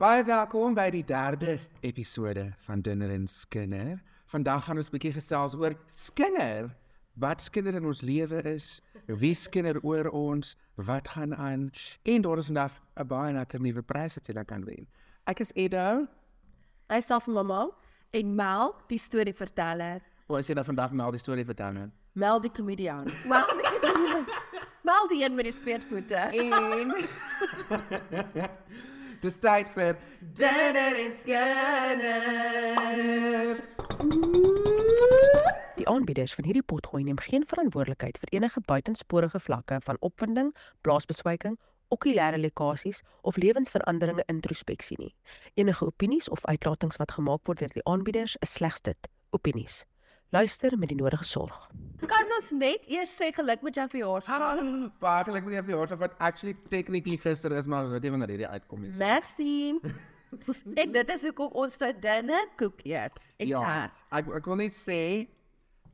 Baie welkom by die derde episode van Dinner en Skinner. Vandag gaan ons 'n bietjie gesels oor Skinner. Wat Skinner in ons lewe is, wie Skinner oor ons, wat gaan aan en daar is vandag 'n baie lekker nuwe prys wat jy kan wen. Ek is Edo. Hy sê vir mamma en Mel, die storieverteller. O, as jy nou vandag Mel die storie vertel nou. Mel die komedian. Wel, Mel die een met die speetvoete. En Dis tyd vir Dinner en Skinner. Die aanbieders van hierdie potgooi neem geen verantwoordelikheid vir enige buitensporige vlakke van opwinding, blaasbeswyking, okulêre lekkasies of lewensveranderende introspeksie nie. Enige opinies of uitlatings wat gemaak word deur die aanbieders is slegs dit, opinies. Luister met die nodige sorg. Kan ons net eers sê geluk met jou verjaarsdag? Baie geluk met jou verjaarsdag wat actually technically gister is, maar ons weet nie wanneer hierdie uitkom nie. Merci. en dit is hoekom ons vir dinner koek eet. Ek Ja. Ek ek wil net sê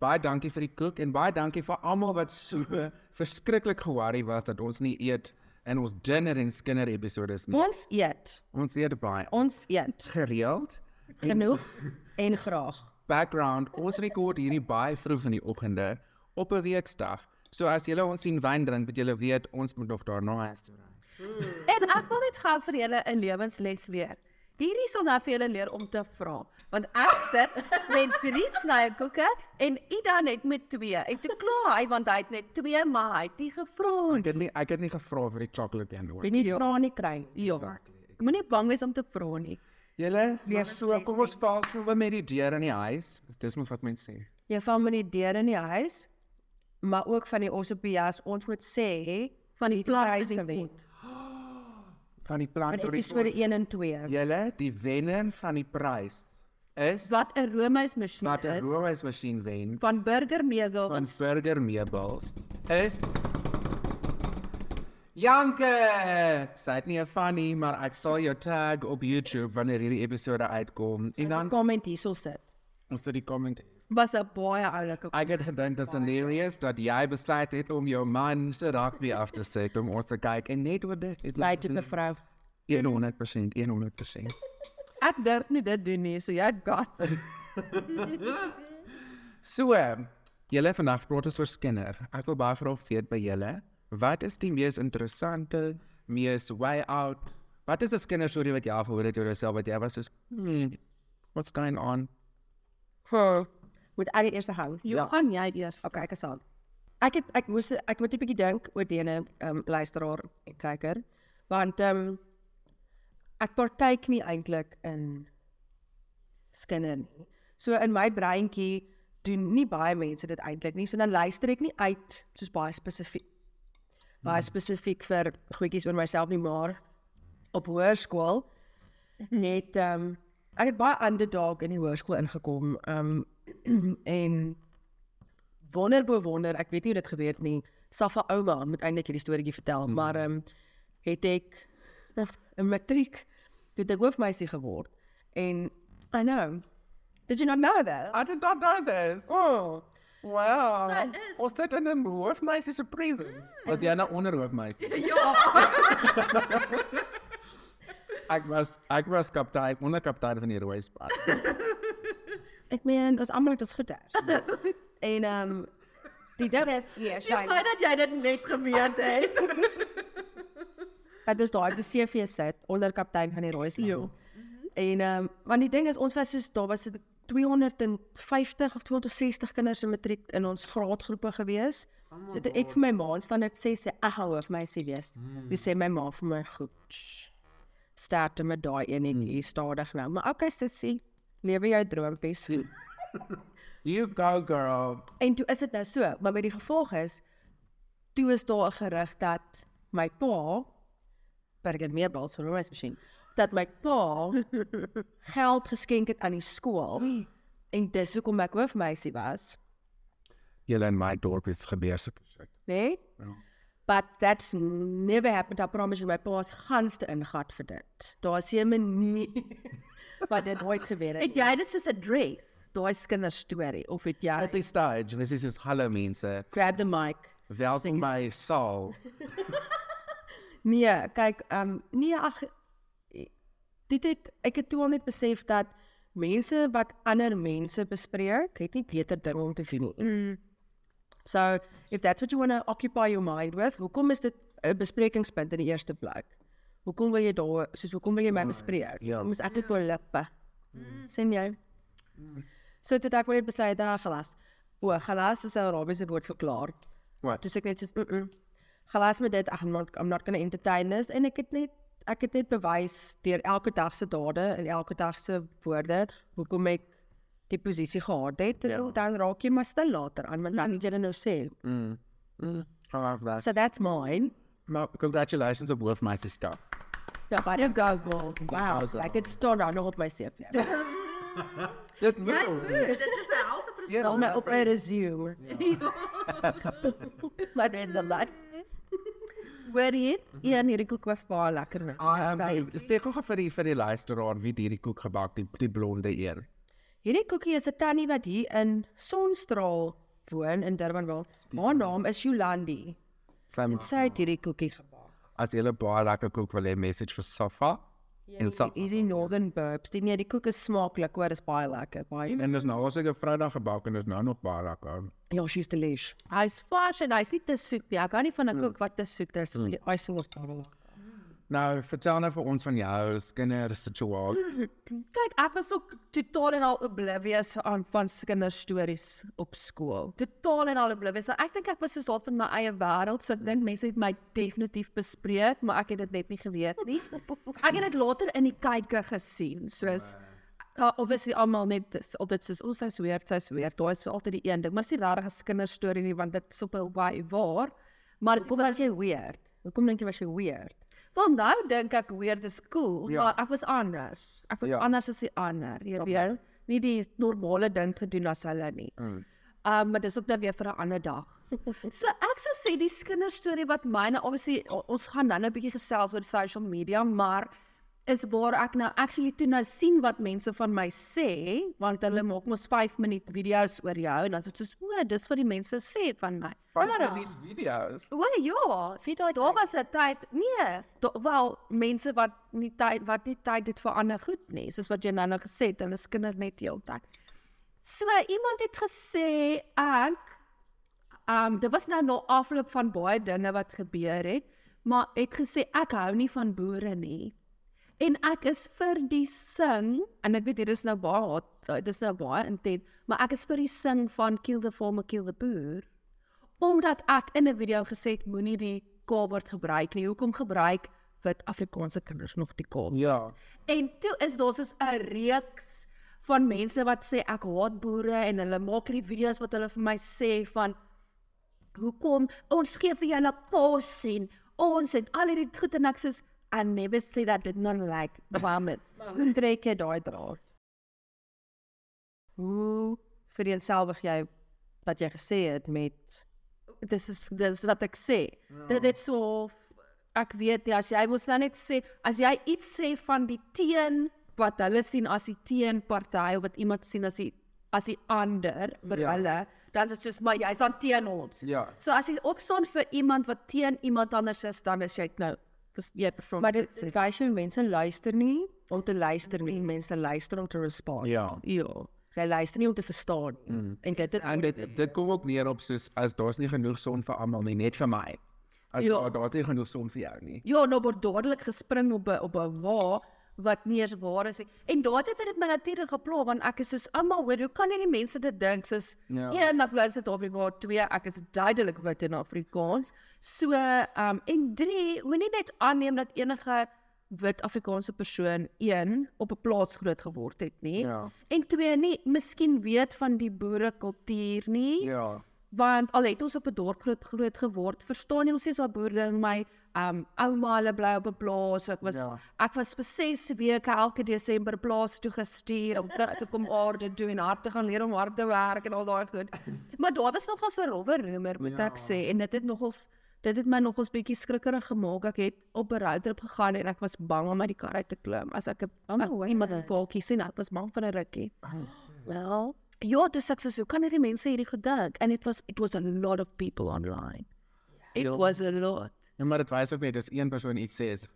baie dankie vir die koek en baie dankie vir almal wat so verskriklik ge-worry was dat ons nie eet in ons dinner en skinner episodes nie. Ons eet. Ons eet baie Ons eet gereeld. genoeg en graag. Background, ons rekord hierdie baie vroeg in die oggende op 'n weeksdag. So as julle ons sien wyn drink, moet julle weet ons moet nog daarna huis toe ry. En ek wil net gou vir julle 'n lewensles leer. Hierdie sal nou vir julle leer om te vra, want ek sit met drie snykoeke en Ida net met twee. Ek te kla hy want hy het net twee, maar hy het nie gevra nie. Ek het nie ek het nie gevra vir die chocolate een hoor. Wie nie vra nie kry. Ja. Moenie bang wees om te vra nie. Julle, maar so kom ons val sommer met die deur in die huis. Dis mos wat mense sê. Jy val met die deur in die huis, maar ook van die Osopias. Ons moet sê Van die plaas gewen. Van die plan Van vir episode 1 en 2. Julle, die wenner van die prys is wat 'n roomhuismasjien wat 'n is roomhuismasjien wen van Burger Meubels. van Burger Meubels is Janke. Sy het nie 'n funny, maar ek sal jou tag op YouTube wanneer hierdie episode uitkom en dan Comment hierso sit. ons sit die comment. was 'n baie oulike. Ek het gedink dit is hilarious dat jy besluit het om jou man se rugby af te sit om ons te kyk en net oor dit. het Buite mevrou. 100%, 100%. Ek durf nie dit doen nie, so jy got. So, julle vandag praat ons oor Skinner. Ek wil baie graag weet by julle, wat is die mees interessante, mees way out? Wat is 'n Skinner storie wat jy al gehoor het oor jouself wat jy was soos, hmm, what's going on? Moet ek die eerste hou? Jy Ja. gaan jy eers. Okay, ek is aan. Ek het ek moes ek moet 'n bietjie dink oor die ene um, luisteraar en kyker want ehm um, ek partyk nie eintlik in skinner nie. So in my breintjie doen nie baie mense dit eintlik nie. So dan luister ek nie uit soos baie spesifiek. Baie spesifiek vir goedjies oor myself nie, maar op hoërskool net ehm um, ek het baie underdog in die hoërskool ingekom. Ehm um, en wonder bo wonder, ek weet nie hoe dit gebeur het nie. Safa ouma moet eintlik hierdie storieetjie vertel, mm. maar ehm um, het ek 'n matriek toe ek hoofmeisie geword. En I know. Did you not know that? I did not know this. Oh. Wow. So is. Ons sit in 'n hoofmeisie se presence. Was jy nou onder hoofmeisie? Ja. Ek was ek was kaptein, onder kaptein van die rooi span. Ek meen, ons almal het ons goed daar. en ehm um, die ding is ja, Jy shine. weet dat jy dit net geweet het. Dit is daai op die CV sit onder kaptein van die rooi span. Ja. En ehm um, want die ding is ons was soos daar was 'n 250 of 260 kinders in matriek in ons graadgroepe gewees. Oh so toe ek vir my ma standaard sê sy ek hou of my CV wees. Mm. Dis sê my ma vir my goed. Start met daai enetjie stadig nou. Maar okay, sit sê lewe jou droompies. You go girl. En toe is dit nou so, maar met die gevolg is toe is daar 'n gerug dat my pa Burger Meubels so roos masjien dat my pa geld geskenk het aan die skool en dis hoekom ek hoofmeisie was, Julle in my dorp het gebeur shit. né? Nee? Ja. But that's never happened. I promise you my pa's ganste ingat vir dit. Daar's 'n manier wat dit ooit gebeur het. Het jy dit soos 'n dress? Daai kinderstorie of het jy At die stage, dis is soos hallo mense. Grab the mic. Welkom by Saul. Nee, kyk, ehm um, nee ag dit ek ek het toe al net besef dat mense wat ander mense bespreek, het nie beter dinge om te doen nie. Mm. So, if that's what you want to occupy your mind with, hoekom is dit 'n besprekingspunt in die eerste plek? Hoekom wil jy daar soos hoekom wil jy my bespreek? ja. Is ek net op lippe? sien jy? So dit ek moet net besluit daar gelas. O, gelas is 'n Arabiese woord vir klaar. Wat? Dis ek net soos mm -mm. gelas met dit, I'm not I'm not going to entertain this en ek het net ek het net bewys deur elke dag se dade en elke dag se woorde hoekom ek die posisie gehad het en Ja. dan raak jy maar stil later aan want dan moet jy dit nou sê. Mm. Mm. I love that. So that's mine. Maar congratulations op hoofmeister stuff. Ja, but You go girl. wow, ek het staan daar nog op my CV. Dit moet. dit is 'n helse Ja, Dan my op my resume. Maar dit is 'n lot. Hoor jy? Ja, nee, die koek was baie lekker. nee. I am steek gou vir die vir die luisteraar wie hierdie koek gebak die die blonde een. Hierdie koekie is 'n tannie wat hier in Sonstraal woon in Durbanville. Haar naam is Jolandi. Sy het hierdie koekie gebak. as jy 'n baie lekker koek wil hê message vir Safa. En Safa. Easy Northern Burbs. Die nee, die koek is smaaklik, hoor, is baie lekker. Baie. En dis nou as ek 'n Vrydag gebak en dis nou nog baie lekker. Ja, she's delish. Hy's vars en hy's nie te soet nie. Ek hou nie van 'n koek wat te soet is. Die icing is baie lekker. Nou, vertel nou vir ons van jou skinder situasie. Kyk, ek was ook totaal en al oblivious aan van kinderstories op skool. Totaal en al oblivious. Ek dink ek was so half in my eie wêreld, so ek dink mense het my definitief bespreek, maar ek het dit net nie geweet nie. Ek het dit later in die kykke gesien, soos Ja, obviously almal net dis altyd soos ons sy's weer, sy's weer. Daai is altyd die een ding, maar dis nie regtig 'n kinderstorie nie want dit is op 'n baie waar. Maar Hoekom was jy weird? Hoekom dink jy was jy weird? Wel nou dink ek weird is cool, Ja. maar ek was anders. Ek was Ja. anders as die ander, jy weet. Nie die normale ding gedoen as hulle nie. Mm. Um maar dis ook nou weer vir 'n ander dag. so ek sou sê die kinderstorie wat myne obviously ons gaan dan 'n bietjie gesels oor social media, maar is waar ek nou actually toe nou sien wat mense van my sê, want hulle maak mos 5 minuut video's oor jou en dan is dit soos o, dis wat die mense sê van my. Baie van die video's. O ja, vir daai daar was 'n tyd. Nee, da, wel mense wat nie tyd wat nie tyd het vir ander goed nie, soos wat jy nou nou gesê het, hulle is kinders net heeltyd. So iemand het gesê ek um dit was nou na afloop van baie dinge wat gebeur het, maar het gesê ek hou nie van boere nie. En ek is vir die sing en ek weet dit is nou baie hot, uh, dit is nou baie intent, maar ek is vir die sing van Kill the Farmer Kill the Boer omdat ek in 'n video gesê het moenie die K-woord gebruik nie. Hoekom gebruik wit Afrikaanse kinders nog die K? Ja. En toe is daar soos 'n reeks van mense wat sê ek haat boere en hulle maak hierdie video's wat hulle vir my sê van hoekom ons gee vir julle kos en ons en al hierdie goed en ek sê I never say that did not like farmers. Hoe trek jy daai draad? Hoe vereenselwig jy wat jy gesê het met dis is dis wat ek sê. Dit dit so ek weet ja, as jy mos nou net sê as jy iets sê van die teen wat hulle sien as die teenparty of wat iemand sien as die as die ander vir Ja. ja. hulle, dan is dit soos maar jy's aan teen ons. Ja. So as jy opstaan vir iemand wat teen iemand anders is, dan is jy nou jy perform. Maar dit wys jy mense luister nie om te luister nie, mense luister om te respond. Ja. ja. Jy luister nie om te verstaan nie. Mm. En dit is En dit dit kom ook neer op soos as daar's nie genoeg son vir almal nie, net vir my. As Ja. daar daar's nie genoeg son vir jou nie. Ja, nou word dadelik gespring op 'n op 'n wa wat nie eens waar is nie. En daardie het dit my natuurlik gepla want ek is soos almal hoor, hoe kan hierdie mense dit dink soos Ja. een upload Suid-Afrika, twee ek is duidelik wit in Afrikaans. So, ehm um, en drie, moenie net aanneem dat enige wit Afrikaanse persoon een op 'n plaas groot geword het nie. Ja. En twee, nie miskien weet van die boere kultuur nie Ja. Want al het ons op 'n dorp groot groot geword, verstaan jy ons is al boere in my um ouma hulle bly op 'n plaas. Ek was Ja. ek was vir 6 weke elke Desember plaas toe gestuur om te kom aarde toe en hard te gaan leer om hard te werk en al daai goed. Maar daar was nog 'n rowwe roemer moet Ja. ek sê en dit het nogals dit het my nogals bietjie skrikkerig gemaak. Ek het op 'n roadtrip gegaan en ek was bang om uit die kar uit te klim as ek 'n oh, iemand 'n volkie sien. Ek was bang vir 'n rukkie. wel Ja, dis ek sê, hoe kan hierdie mense hierdie gedink? And it was it was a lot of people online. It Ja. was a lot. Ja, maar dit wys ook net as een persoon iets sê is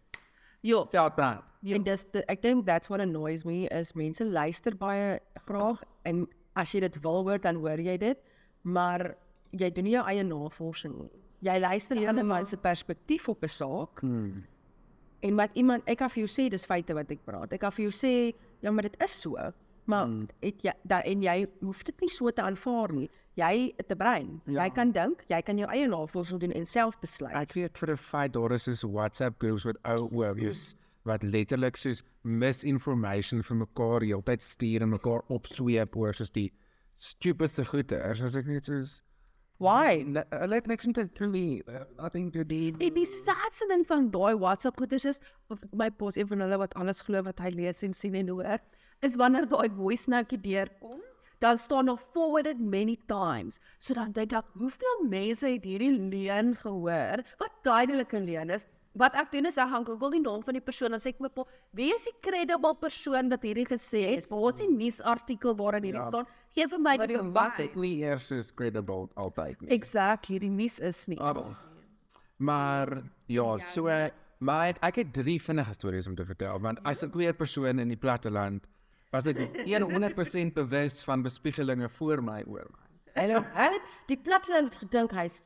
Ja, veldbrand. Ja. En dis de, ek dink that's what annoys me is mense luister baie graag en as jy dit wil hoor dan hoor jy dit, maar jy doen nie jou eie navorsing nie. Jy luister na ander mense perspektief op 'n saak. Hmm. En wat iemand ek kan vir jou sê dis feite wat ek praat. Ek kan vir jou sê ja, maar dit is so. Maar Hmm. het jy da, en jy hoef dit nie so te aanvaar nie. Jy het 'n brein. Ja. Jy kan dink, jy kan jou eie navorsing doen en self besluit. Ek weet vir 'n feit daar is soos WhatsApp groups met ou oomies wat letterlik soos misinformation vir mekaar heeltyd stuur en mekaar opsweep oor soos die stupidste goeie. As ek net soos why? Le- Hulle het niks met doen. Nothing to do. En die saadste ding van daai WhatsApp goeders is my pos een van hulle wat alles glo wat hy lees en sien en hoor, is wanneer daai voice note deurkom, dan staan nog forwarded many times. So dan dink ek, hoeveel mense het hierdie leuen gehoor wat duidelik 'n leuen is? Wat ek doen is ek gaan Google die naam van die persoon en sê ek moet wie is die credible persoon wat hierdie gesê het? Waar is die nuusartikel waarin hierdie Ja. staan? Gee vir my die die was is bewys. nie eers soos credible altyd nie. Exactly, die nuus is nie. Oh. Maar ja, so maar ek, ek het drie vinnige stories om te vertel want as 'n queer persoon in die platteland was ek 100% bewus van bespiegelinge voor my oor my. En hy het die platteland het gedink hy's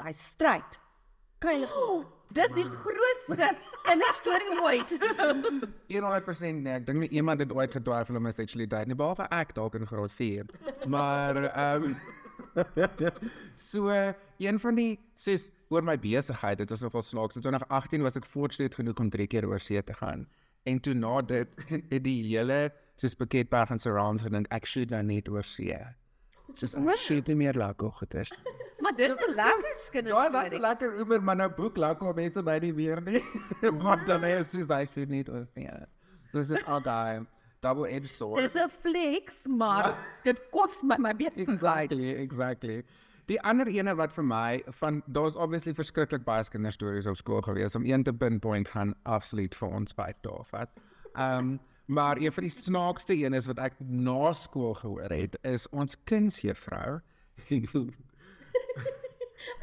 hy stryd. Oh, dis die grootste in 'n storie ooit. 100% nee, ek dink nie iemand het ooit getwyfel om my seksualiteit nie behalwe ek dalk in graad 4. Maar ehm um, so een van die soos oor my besigheid, dit was nogal snaaks. In 2018 was ek fortunate genoeg om drie keer oor see te gaan. En toe na dit het die hele soos Pakketberg en surrounds gedink ek shoot nou net oor see. Soos ek shoot nie meer lekker goeders. maar dis 'n lekker skinder Ja, wat storie. lekker oor maar nou boek lekker mense by die weer nie. Want dan is dit ek shoot net oor see. Dis is al daai double edged sword. Dis 'n flex, maar dit kos my my besigheid. Exactly, exactly. Die ander ene wat vir my van daar's obviously verskriklik baie kinderstories op skool gewees om een te pinpoint gaan absoluut vir ons vyf dae vat. Um maar een van die snaakste een is wat ek na skool gehoor het is ons kunsjuffrou.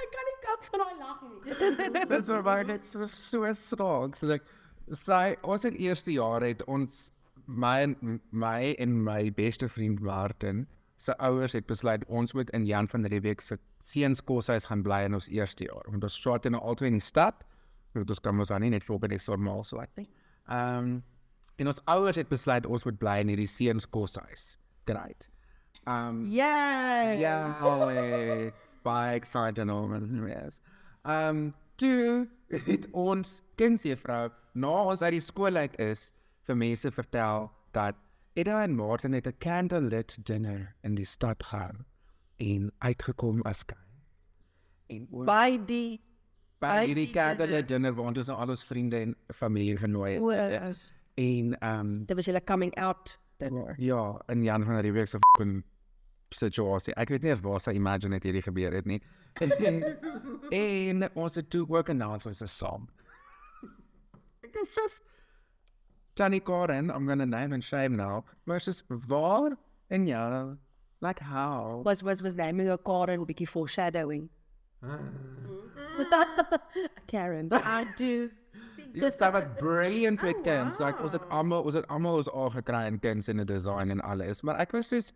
Ek kan nie kak van daai lag nie. Dis vir my net so so snaaks. So like sy ons het eerste jaar het ons my en my en my beste vriend Martin se ouers het besluit ons moet in Jan van Riebeeck se seuns koshuis gaan bly in ons eerste jaar. Want ons straat in albei in die stad. Want ons kan mos aan nie net volgens die normaal so ek nie. Ehm en ons ouers het besluit ons moet bly in hierdie seuns koshuis. Great. Ehm Yay. Ja, oh, baie excited om en yes. Um toe het ons kindsjuffrou na ons uit die skool uit is vir mense vertel dat Ida en Martin het 'n candlelit dinner in die stad gehou en uitgekom as skyn. En oor By die by by hierdie die candlelit dinner waar ons nou al ons vriende en familie genooi het. O, is- En um Dit was julle coming out dinner. Ja, in Jan van die Week se fucking situasie. Ek weet nie of waar sy imagine het hierdie gebeur het nie. En, en ons het toe ook announce ons is saam. Dis just Johnny Gordon, I'm gonna name and shame now. Maar soos waar en ja, like how? Was was was naming a Karen 'n bietjie foreshadowing. Karen. I do. Yes, that was brilliant with oh, kuns. Like ons het almal ons het almal ons al gekry in kuns en 'n design en alles. Maar ek was soos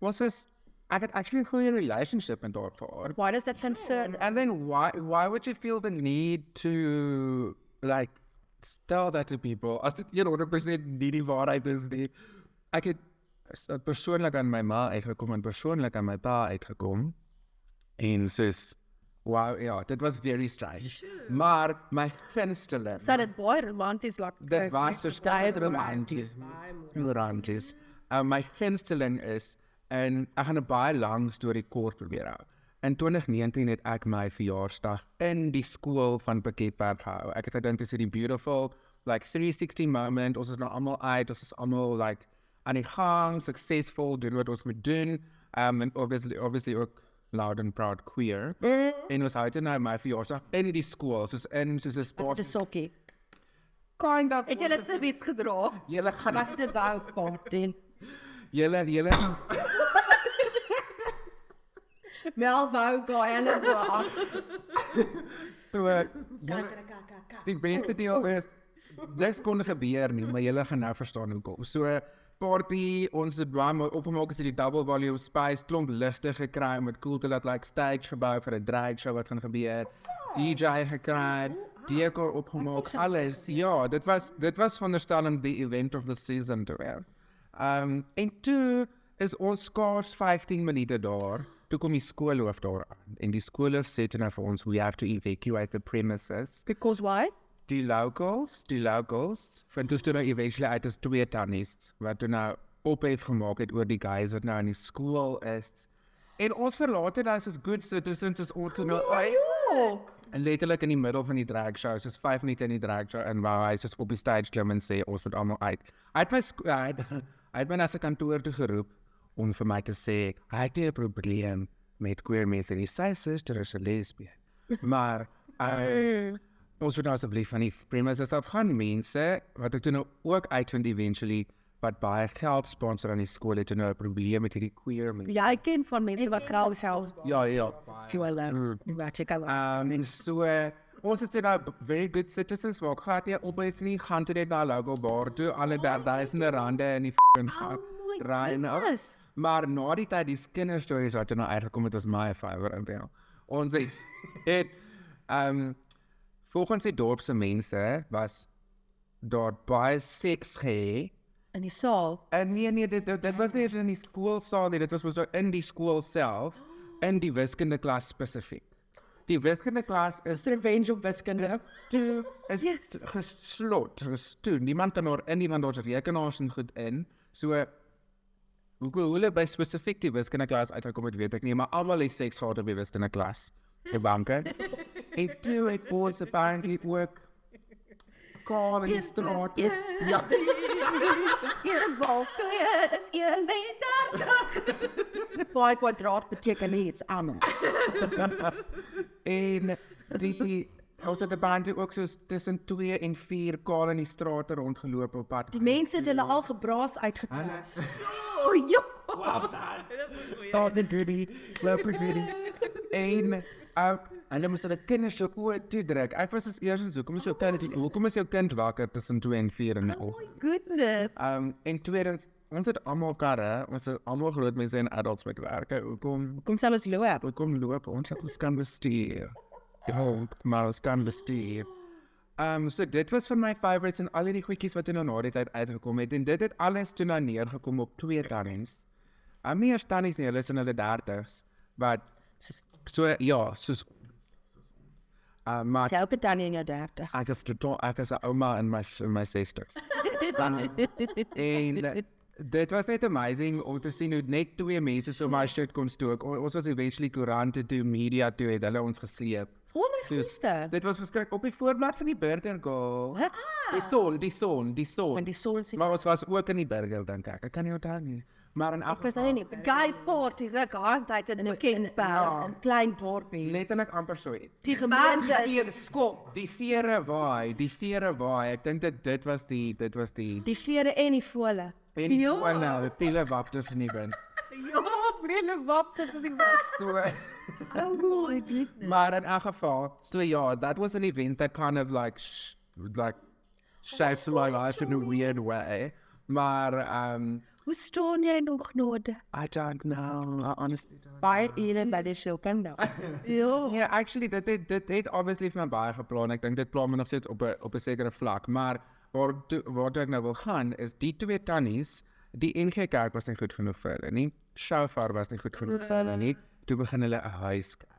was was ek het actually 'n goeie relationship met haar gehad. Why does that concern? And then why why would you feel the need to like tell that to people as dit 100% nie die waarheid is nie. Ek het persoonlik aan my ma uitgekom en persoonlik aan my pa uitgekom. En soos wow, ja, dit was very strange. Maar my gunsteling Sy dit baie romanties laat Dit was so styl romanties. Romanties. Uh, my gunsteling is en ek gaan 'n baie lang storie kort probeer hou. In 2019 het ek my verjaarsdag in die skool van Pakketberg gehou. Ek het gedink dit is die beautiful like 360 moment. Ons is nou almal uit, ons is almal like aan die gang, suksesvol doen wat ons moet doen. Um and obviously obviously ook loud and proud queer. En ons hou dit nou my verjaarsdag in die skool, soos in soos 'n sport dit 'n sokkie? kind of Het julle servies gedra? Julle gaan Was dit wou party? julle julle Mel wou gaan en wou af. so julle- die beste deel is niks kon gebeur nie, maar julle gaan nou verstaan hoekom. So party, ons het baie mooi opgemaak as die double volume spice klomp ligte gekry om dit cool te laat like stage gebou vir 'n drag show wat gaan gebeur. DJ gekry, decor opgemaak, alles. Ja, dit was dit was veronderstel om die event of the season te wees. Um en toe is ons skaars 15 minute daar. Toe kom die skoolhoof daar aan en die skoolhoof sê toe nou vir ons we have to evacuate the premises. Because why? Die locals, die locals, vind ons toe nou eventually uit as twee tannies wat toe nou ophef gemaak het oor die guys wat nou in die skool is. En ons verlaat dit as good citizens as ons nou uit. En letterlik in die middel van die drag show, soos 5 minute in die drag show en waar hy soos op die stage klim en sê ons moet almal uit. Hy het my hy het, hy het my na sy kantoor toe geroep om vir my te sê hy het nie 'n probleem met queer mense nie. Sy suster is 'n lesbien. Maar uh, ons moet nou asseblief van die premises af gaan mense wat ek toe nou ook uitvind eventually wat baie geld sponsor aan die skool het toe nou 'n probleem met hierdie queer mense. Jy ken van mense wat graag selfs. Ja, ja. Mm. Wat jy kan. Um en so uh, ons is nou very good citizens maar glad nie ophef nie gaan toe net na local bar toe alle daar duisende rande in die f***ing gat my draai en op. goodness. Maar na die tyd die kinderstories wat er nou uitgekom het was my favorite wel. Ons het um volgens die dorp se mense was daar baie seks gehê In die saal. En nee nee, dit dit, dit was nie in die skoolsaal nie, dit was mos nou in die skool self in die wiskunde klas spesifiek. Die wiskunde klas is Revenge op wiskunde. toe is yes. geslot, gestoen. Niemand kan oor in iemand ons rekenaars en goed in. So hoe hoe hulle by spesifiek die wiskunde klas uitgekom het, weet ek nie, maar almal het seks gehad op die wiskunde klas. Die banke. en toe het ons apparently ook Call in die straat. Ja. Een bal twee is een meter. Baie kwadraat beteken nie iets anders. En die ons het apparently ook so tussen 2 en 4 kaal in die strate rondgeloop op pad. Die mense het hulle al gebraas uitgetrek. O ja. Oh, the goodie. Love the goodie. En uh, hulle moes hulle kinders so oor toe druk. Ek was as eersins, hoekom is jou kind hoekom is jou kind wakker tussen 2 en 4 in die oggend? Goodness. Um en tweedens, ons het almal karre, ons is almal groot mense en adults met werke. Hoekom Kom sal ons loop. hoekom loop ons op ons kan bestuur? Ja, maar ons kan bestuur. Um so dit was van my favorites en al die goedjies wat toe nou na die tyd uitgekom het en dit het alles toe nou neergekom op twee tannies. Um nie eers tannies nie, hulle is in hulle 30s, wat Soos so ja, soos uh maar elke tannie in jou 30. ek is totaal ek is 'n ouma in my in my 60s. En eh, dit was net amazing om te sien hoe net twee mense so my shit kon stook. O- Ons was eventually koerante toe, media toe het hulle ons gesleep. O my Soos- goeie. Dit was geskryf op die voorblad van die Burger Girl. Die son, die son, die son. Want die son sien Maar ons was ook in die Burger dink ek. Ek kan nie onthou nie. Maar in elk ek was nou geval nie in Guy party ruk hand uit in 'n Kingsbell. 'n klein dorpie. letterlik amper so iets. Die gemeente is skok. Die vere waai, die vere waai. Ek dink dit dit was die dit was die Die vere en die vole. en die Ja. ja. nou, die pile wapters in die wind. Ja, brille wap is die bes. So Oh my goodness. maar in elk geval, so ja, that was an event that kind of like sh like shaped my life in a weird way. Maar um Hoe staan jy nog node? I don't know. I honestly don't. Baie ure by die sielkunde. Ja. Ja, actually dit het, dit het obviously vir my baie geplan. Ek dink dit pla my nog steeds op 'n op 'n sekere vlak, maar waar toe- waar toe ek nou wil gaan is die twee tannies, die NG Kerk was nie goed genoeg vir hulle nie. Shofar was nie goed genoeg vir hulle nie. Toe begin hulle 'n huiskerk.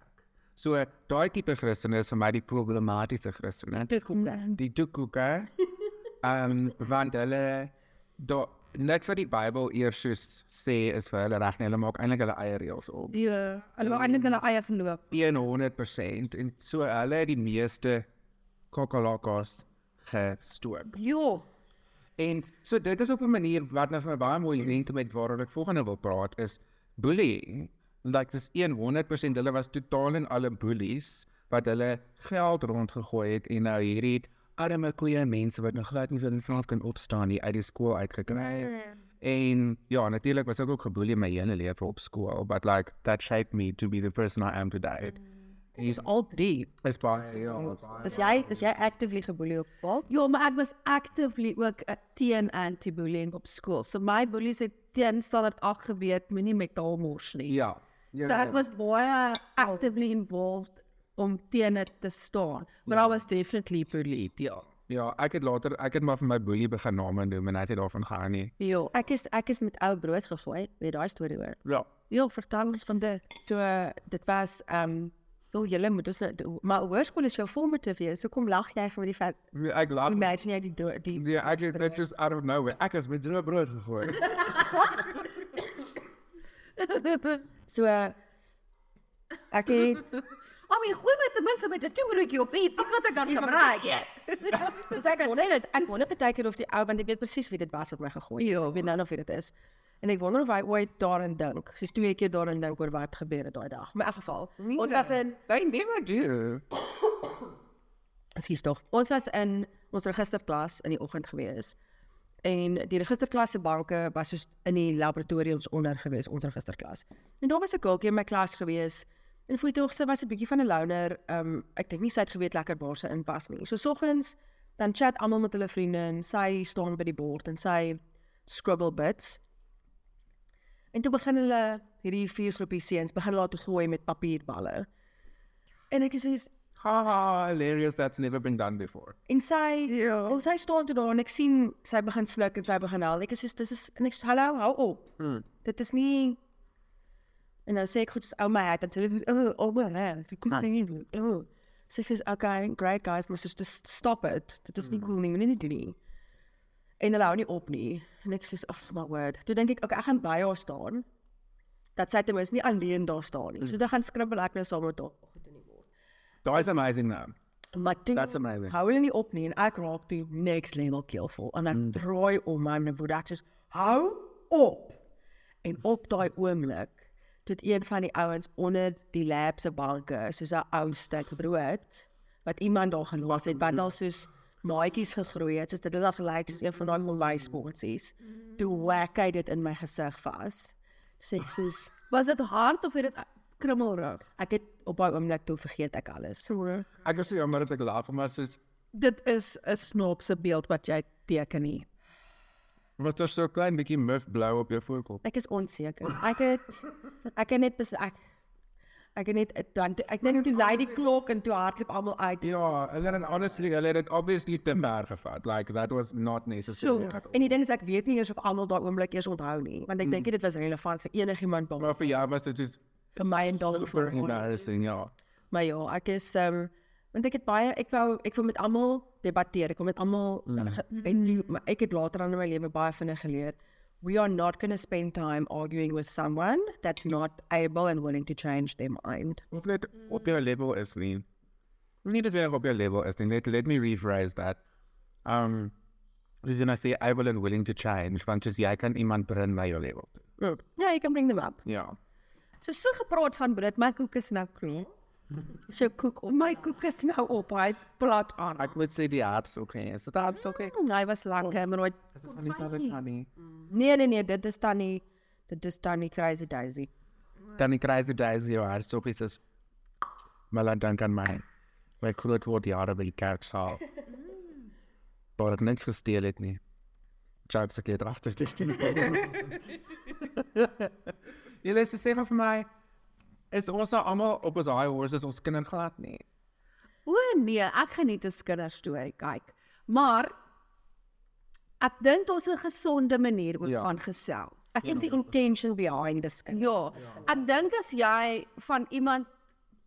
So daai tipe Christene is vir my die problematiese Christene. Koeke. Die toekoeke. Ehm um, want hulle do niks wat die Bybel eers soos sê is vir hulle reg nie. Hulle maak eintlik hulle eie reëls op. Ja, hulle wou eintlik hulle eie verloop. 100% en so hulle het die meeste kokolokkos gestook. Ja. En so dit is op 'n manier wat nou vir my baie mooi link met waaroor ek volgende wil praat is bullying. Like dis 100% hulle was totaal en alle bullies wat hulle geld rondgegooi het en nou hierdie arme koeie mense wat nog glad nie vir hulself kan opstaan nie uit die skool uitgekry het. En ja, natuurlik was ek ook geboelie my hele lewe op skool, but like that shaped me to be the person I am today. Dis al drie. Is baie ja. baie. Is jy is jy actively geboelie op skool? Ja, maar ek was actively ook 'n teen anti-bullying op skool. So my bullies het teen standaard 8 geweet, moenie met haar mors nie. Ja. Ja. So ek ja. was baie actively involved om teen dit te staan. But I was definitely bullied, ja. Ja, ek het later ek het maar vir my boelie begin name noem en hy het daarvan gehou nie. Ja. Ek is ek is met ou brood gegooi. Weet daai storie hoor? Ja. Ja, vertel ons van dit. So uh, dit was ehm um, oh julle moet ons maar hoërskool is jou formative wees. So kom lag jy vir die feit Ek laat imagine jy die do- die Ja, ek het net just out of nowhere. Ek is met droë brood gegooi. so uh, ek het I mean, gooi my ten minste met 'n toebroodjie of iets, iets wat ek kan gebruik. so sê ek wonder net ek wonder baie keer of die ou want ek weet presies wie dit was wat my gegooi het. Ja. Ek weet nou nog wie dit is. En ek wonder of hy ooit daarin dink. Sy's twee keer daarin dink oor wat gebeur het daai dag. Maar in elk geval, Nee. ons was in They never do. Ekskuus tog. Ons was in ons registerklas in die oggend gewees. En die registerklas se banke was soos in die laboratoriums onder gewees, ons registerklas. En daar was 'n girltjie in my klas gewees. En voel tog sy was 'n bietjie van 'n loner. Um ek dink nie sy het geweet lekker waar sy inpas nie. So soggens dan chat almal met hulle vriende en sy staan by die bord en sy scribble bits. En toe begin hulle hierdie vier groepie seuns begin laat gooi met papierballe. En ek is soos Haha, hilarious that's never been done before. En sy Ja. en sy staan toe daar en ek sien sy begin sluk en sy begin huil. Ek soos dis is en ek sê hallo, hou op. Hmm. Dit is nie En nou sê ek goed, dis ou my hat en sê oh, oh my hat. Ek kon sê nie. Oh. Sy sê okay, great guys, maar soos just stop it. Dit is nie cool nie, moenie dit doen nie. En hulle hou nie op nie. En ek sê oh my word. Toe dink ek okay, ek gaan by haar staan. Dat sy ten minste nie alleen daar staan nie. So dan gaan skribbel ek nou saam met haar. Goed in die bord. That's amazing now. Maar toe That's amazing. hou hulle nie op nie en ek raak toe next level keelvol en ek mm. draai om my en word ek sê hou op. En op daai oomblik tot een van die ouens onder die lab se banke soos 'n ou stuk brood wat iemand daar gelos het wat al soos maatjies gegroei het soos dit het gelyk soos een van daai kombuisponsies. Toe whack hy dit in my gesig vas. Sê soos Was dit hard of het dit krummelrig? ek het op daai oomblik toe vergeet ek alles. So, Ek is so jammer dat ek lag, maar soos dit is 'n snaakse beeld wat jy teken nie. Wat is so klein bietjie muff blou op jou voorkop. Ek is onseker. Ek het ek het net ek ek het net dan ek dink toe lei die klok en toe hardloop almal uit. Ja, hulle het honestly, hulle het dit obviously te ver gevat. Like that was not necessary. So. En die ding is ek weet nie eers of almal daai oomblik eers onthou nie, want ek dink nie dit was relevant vir enigiemand Maar vir jou was dit just vir my en dalk vir embarrassing, ja. Maar ja, ek is um, want ek het baie ek wou ek wil met almal debatteer. Ek wil met almal mm. en nu maar ek het later aan in my lewe baie vinnig geleer. We are not going to spend time arguing with someone that's not able and willing to change their mind. Of net op jou level is nie. Nie dat jy op jou level is nie. Let, let me rephrase that. Um, dus en as jy able and willing to change, want just jy kan iemand bring na jou level. toe. Ja, you can bring them up. Ja. so so gepraat van brood, my koek is nou klaar. So koek op. My koek is nou op, hy's plat aan. Ek moet sê die hart is okay. Is dit hart is okay? Mm, Hy was lekker, maar nooit Is dit van dieselfde tannie? Nee nee nee, dit is tannie dit is tannie Crazy Daisy. Tannie Crazy Daisy jou hart so is Maar laat dank aan my. My groot word jare by die kerksaal. Maar ek niks gesteel het nie. Jokes ek het agter dit. Is sê maar vir my is ons nou almal op ons high horses ons kinders glad nie. O nee, ek geniet 'n kinderstorie kyk. Maar ek dink daar's 'n gesonde manier oor Ja. van gesels. Ek dink die intention behind this kind. Ja, ek dink as jy van iemand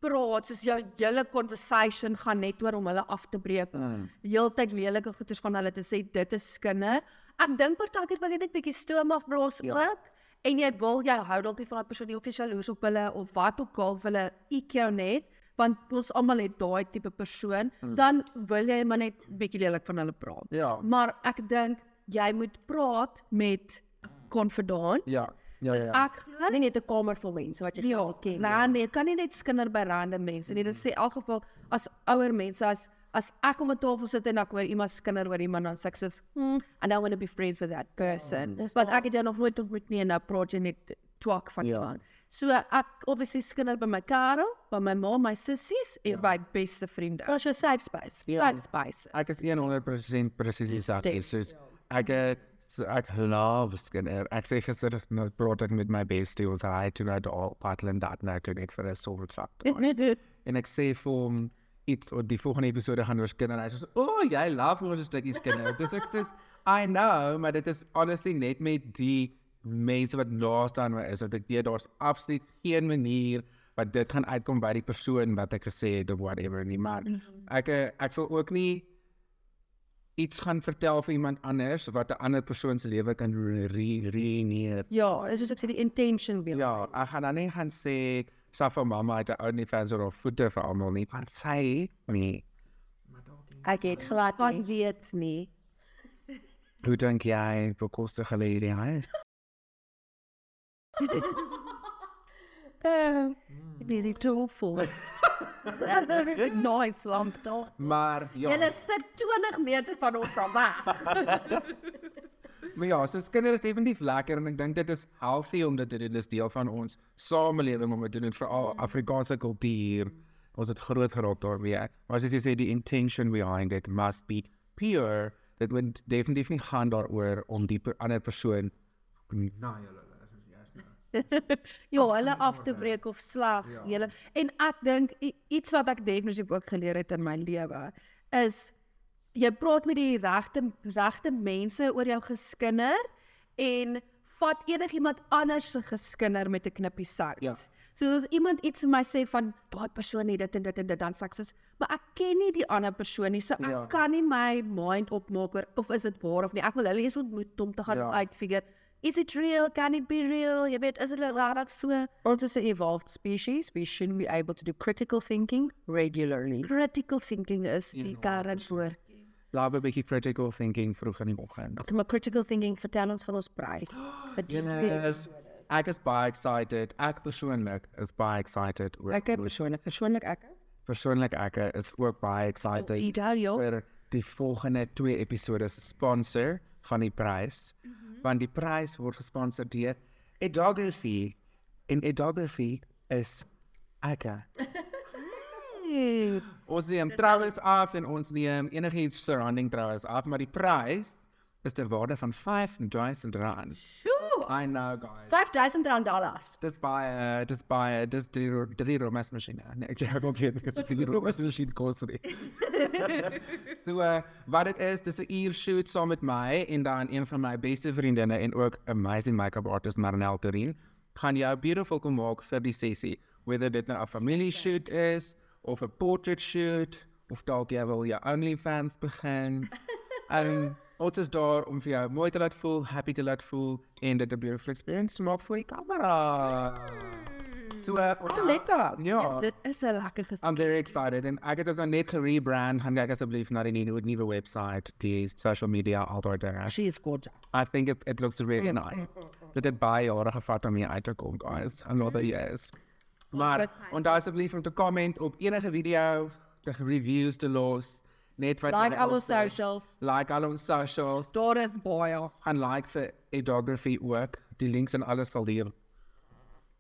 praat, soos jou hele conversation gaan net oor om hulle af te breek. Mm. Heeltyd lelike goeters van hulle te sê dit is skinder. Ek dink partykeer wil jy net bietjie stoom afblaas Ja. ook. En jy wil jy hou dalk nie van daai persoon nie of jy jaloers op hulle of wat ook al hulle ek jou net want ons almal het daai tipe persoon, Mm. dan wil jy maar net bietjie lelik van hulle praat. Ja. Maar ek dink jy moet praat met konfidant. Ja. Ja ja. ja. Ek glo Nie net 'n kamer vol mense wat jy Ja, ken. nee, nee, dit kan nie net skinder by random mense nie. Dit sê in elk geval as ouer mense as as ek om 'n tafel sit en ek hoor iemand skinder oor iemand dan sê ek so, hmm, I don't want to be friends with that person. Dis Want waar. ek het jou nog nooit ontmoet nie en nou praat jy net twak van Ja. iemand. So ek obviously skinder by my Karel, by my ma, my sissies en by beste vriende. Ons jou safe space. Ja. Safe space. Ek is 100% presies dieselfde. Soos ek het so ek love skinder. Ek sê gister nou praat ek met my bestie ons hy toe nou daar Patland dat nou toe net vir 'n soort sak. En ek sê vir hom iets oor die volgende episode gaan oor skinder. Hy sê, "O, oh, jy love mos 'n stukkie skinder." Dis ek sê, "I know, maar dit is honestly net met die mense wat naaste aan my is, dat ek weet daar's absoluut geen manier wat dit gaan uitkom by die persoon wat ek gesê het of whatever nie, maar ek eh, ek sal ook nie iets gaan vertel vir iemand anders wat 'n ander persoon se lewe kan ruïneer. Ja, dis soos ek sê die intention weer. Ja, ek gaan dan nie gaan sê Safa mamma het 'n OnlyFans of voete vir almal nie, want sy nee. Ek het glad Wat nie. weet nie. Hoe dink jy bekostig hulle hierdie huis? Uh, Hierdie toefel. nice lamp daar. Maar ja, Julle sit 20 meter van ons af weg. maar ja, so kinders is definitief lekker en ek dink dit is healthy om dit te doen. Dis deel van ons samelewing om dit te doen veral Afrikaanse kultuur. Ons het groot geraak daarmee. Maar soos jy sê die intention behind it must be pure. Dit moet definitief nie gaan daaroor om die per, ander persoon na julle ja, hulle af te breek of slag. Ja. Julle en ek dink iets wat ek definitief ook geleer het in my lewe is jy praat met die regte regte mense oor jou geskinder en vat enigiemand anders se geskinder met 'n knippie sout. Ja. So as iemand iets vir my sê van daai persoon het dit en dit en dit dan sê ek soos maar ek ken nie die ander persoon nie. So ek Ja. kan nie my mind opmaak oor of is dit waar of nie. Ek wil hulle eers ontmoet om te gaan Ja. uitfigure is it real? Can it be real? Jy weet, is dit regtig so ons is 'n evolved species. We should be able to do critical thinking regularly. critical thinking is die Ja, kernwoord. Laat 'n bietjie critical thinking vroeg in die oggend. Okay, maar critical thinking vertel ons van ons prys. Vir die. Yes. Ek is baie excited. Ek persoonlik is baie excited oor Ek persoonlik, persoonlik ek. persoonlik ek is ook baie excited Ida, ja. vir die volgende twee episode se sponsor van die prys. Mm -hmm. Want die prys word gesponsor deur Edography. En Edography is ek. ons neem troues af en ons neem enigiets surrounding troues af, maar die prys is ter waarde van 5000 rand. Sjoe. I know guys. 5000 rand dollars. Dis baie dis baie dis drie ro- drie romesmasjiene. Nee, ek het ook geen drie romesmasjien kos nie. so uh, wat dit is, dis 'n uur shoot saam met my en dan een van my beste vriendinne en ook amazing make-up artist Marnel Terin gaan jou beautiful kom maak vir die sessie. Whether dit nou 'n familie shoot is of 'n portrait shoot of dalk jy wil jou OnlyFans begin. En ons is daar om vir jou mooi te laat voel, happy te laat voel en dit 'n beautiful experience te maak vir die kamera. So, uh, Wat lekker. Ja. Dit is 'n lekker gesprek. I'm very excited en ek het ook nou net gerebrand. Gaan kyk asseblief na die nuwe website, die social media aldoor daar. She is gorgeous. I think it, it looks really nice. Dit het baie jare gevat om hier uit te kom, guys. Another years. Maar onthou asseblief om te comment op enige video, te reviews te los, net wat Like sê. socials. Like al ons socials. Daar is baie. Gaan like vir Edography ook. Die links en alles sal hier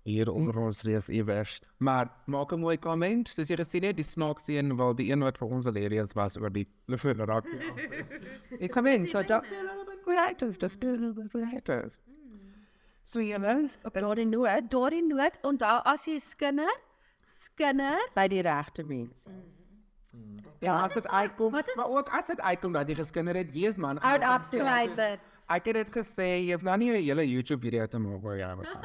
hier onder ons iewers. Maar maak 'n mooi comment. Soos jy gesien het, die snaakse een wel die een wat vir ons hilarious was oor die liefde raak. Ek kom in, so just be a little bit creative, just be a little bit creative. So know, Op daardie noot Daardie noot, onthou as jy skinder, skinder by die regte mense. ja, as dit uitkom, wat is- maar ook as dit uitkom dat jy geskinder het, wees man. Gaan up to dit. Ek het dit gesê, jy hoef nou nie 'n hele YouTube video te maak oor jou begin.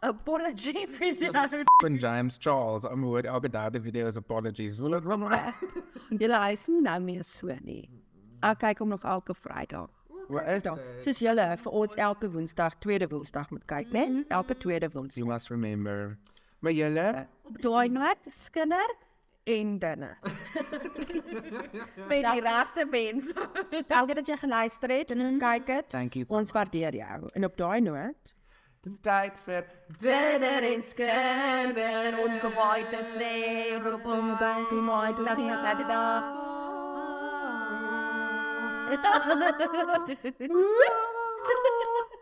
Apology vir dit. Van James Charles, I'm hoor elke derde video is apologies. Wil dit van my? Julle hy is nou meer so nie. Ek kyk hom nog elke Vrydag. Is dit? Soos julle vir ons elke Woensdag, tweede Woensdag moet kyk, né? Nee? Elke tweede Woensdag. You must remember. Maar julle, Op daai noot, skinder en dinner. Vir die regte mense. Dankie dat jy geluister het en gekyk het. Thank you. Ons waardeer jou. En op daai noot dis tyd vir Dinner en skinder ongewaai te sê, roep hom by die mooi tot sien Saterdag. Ah.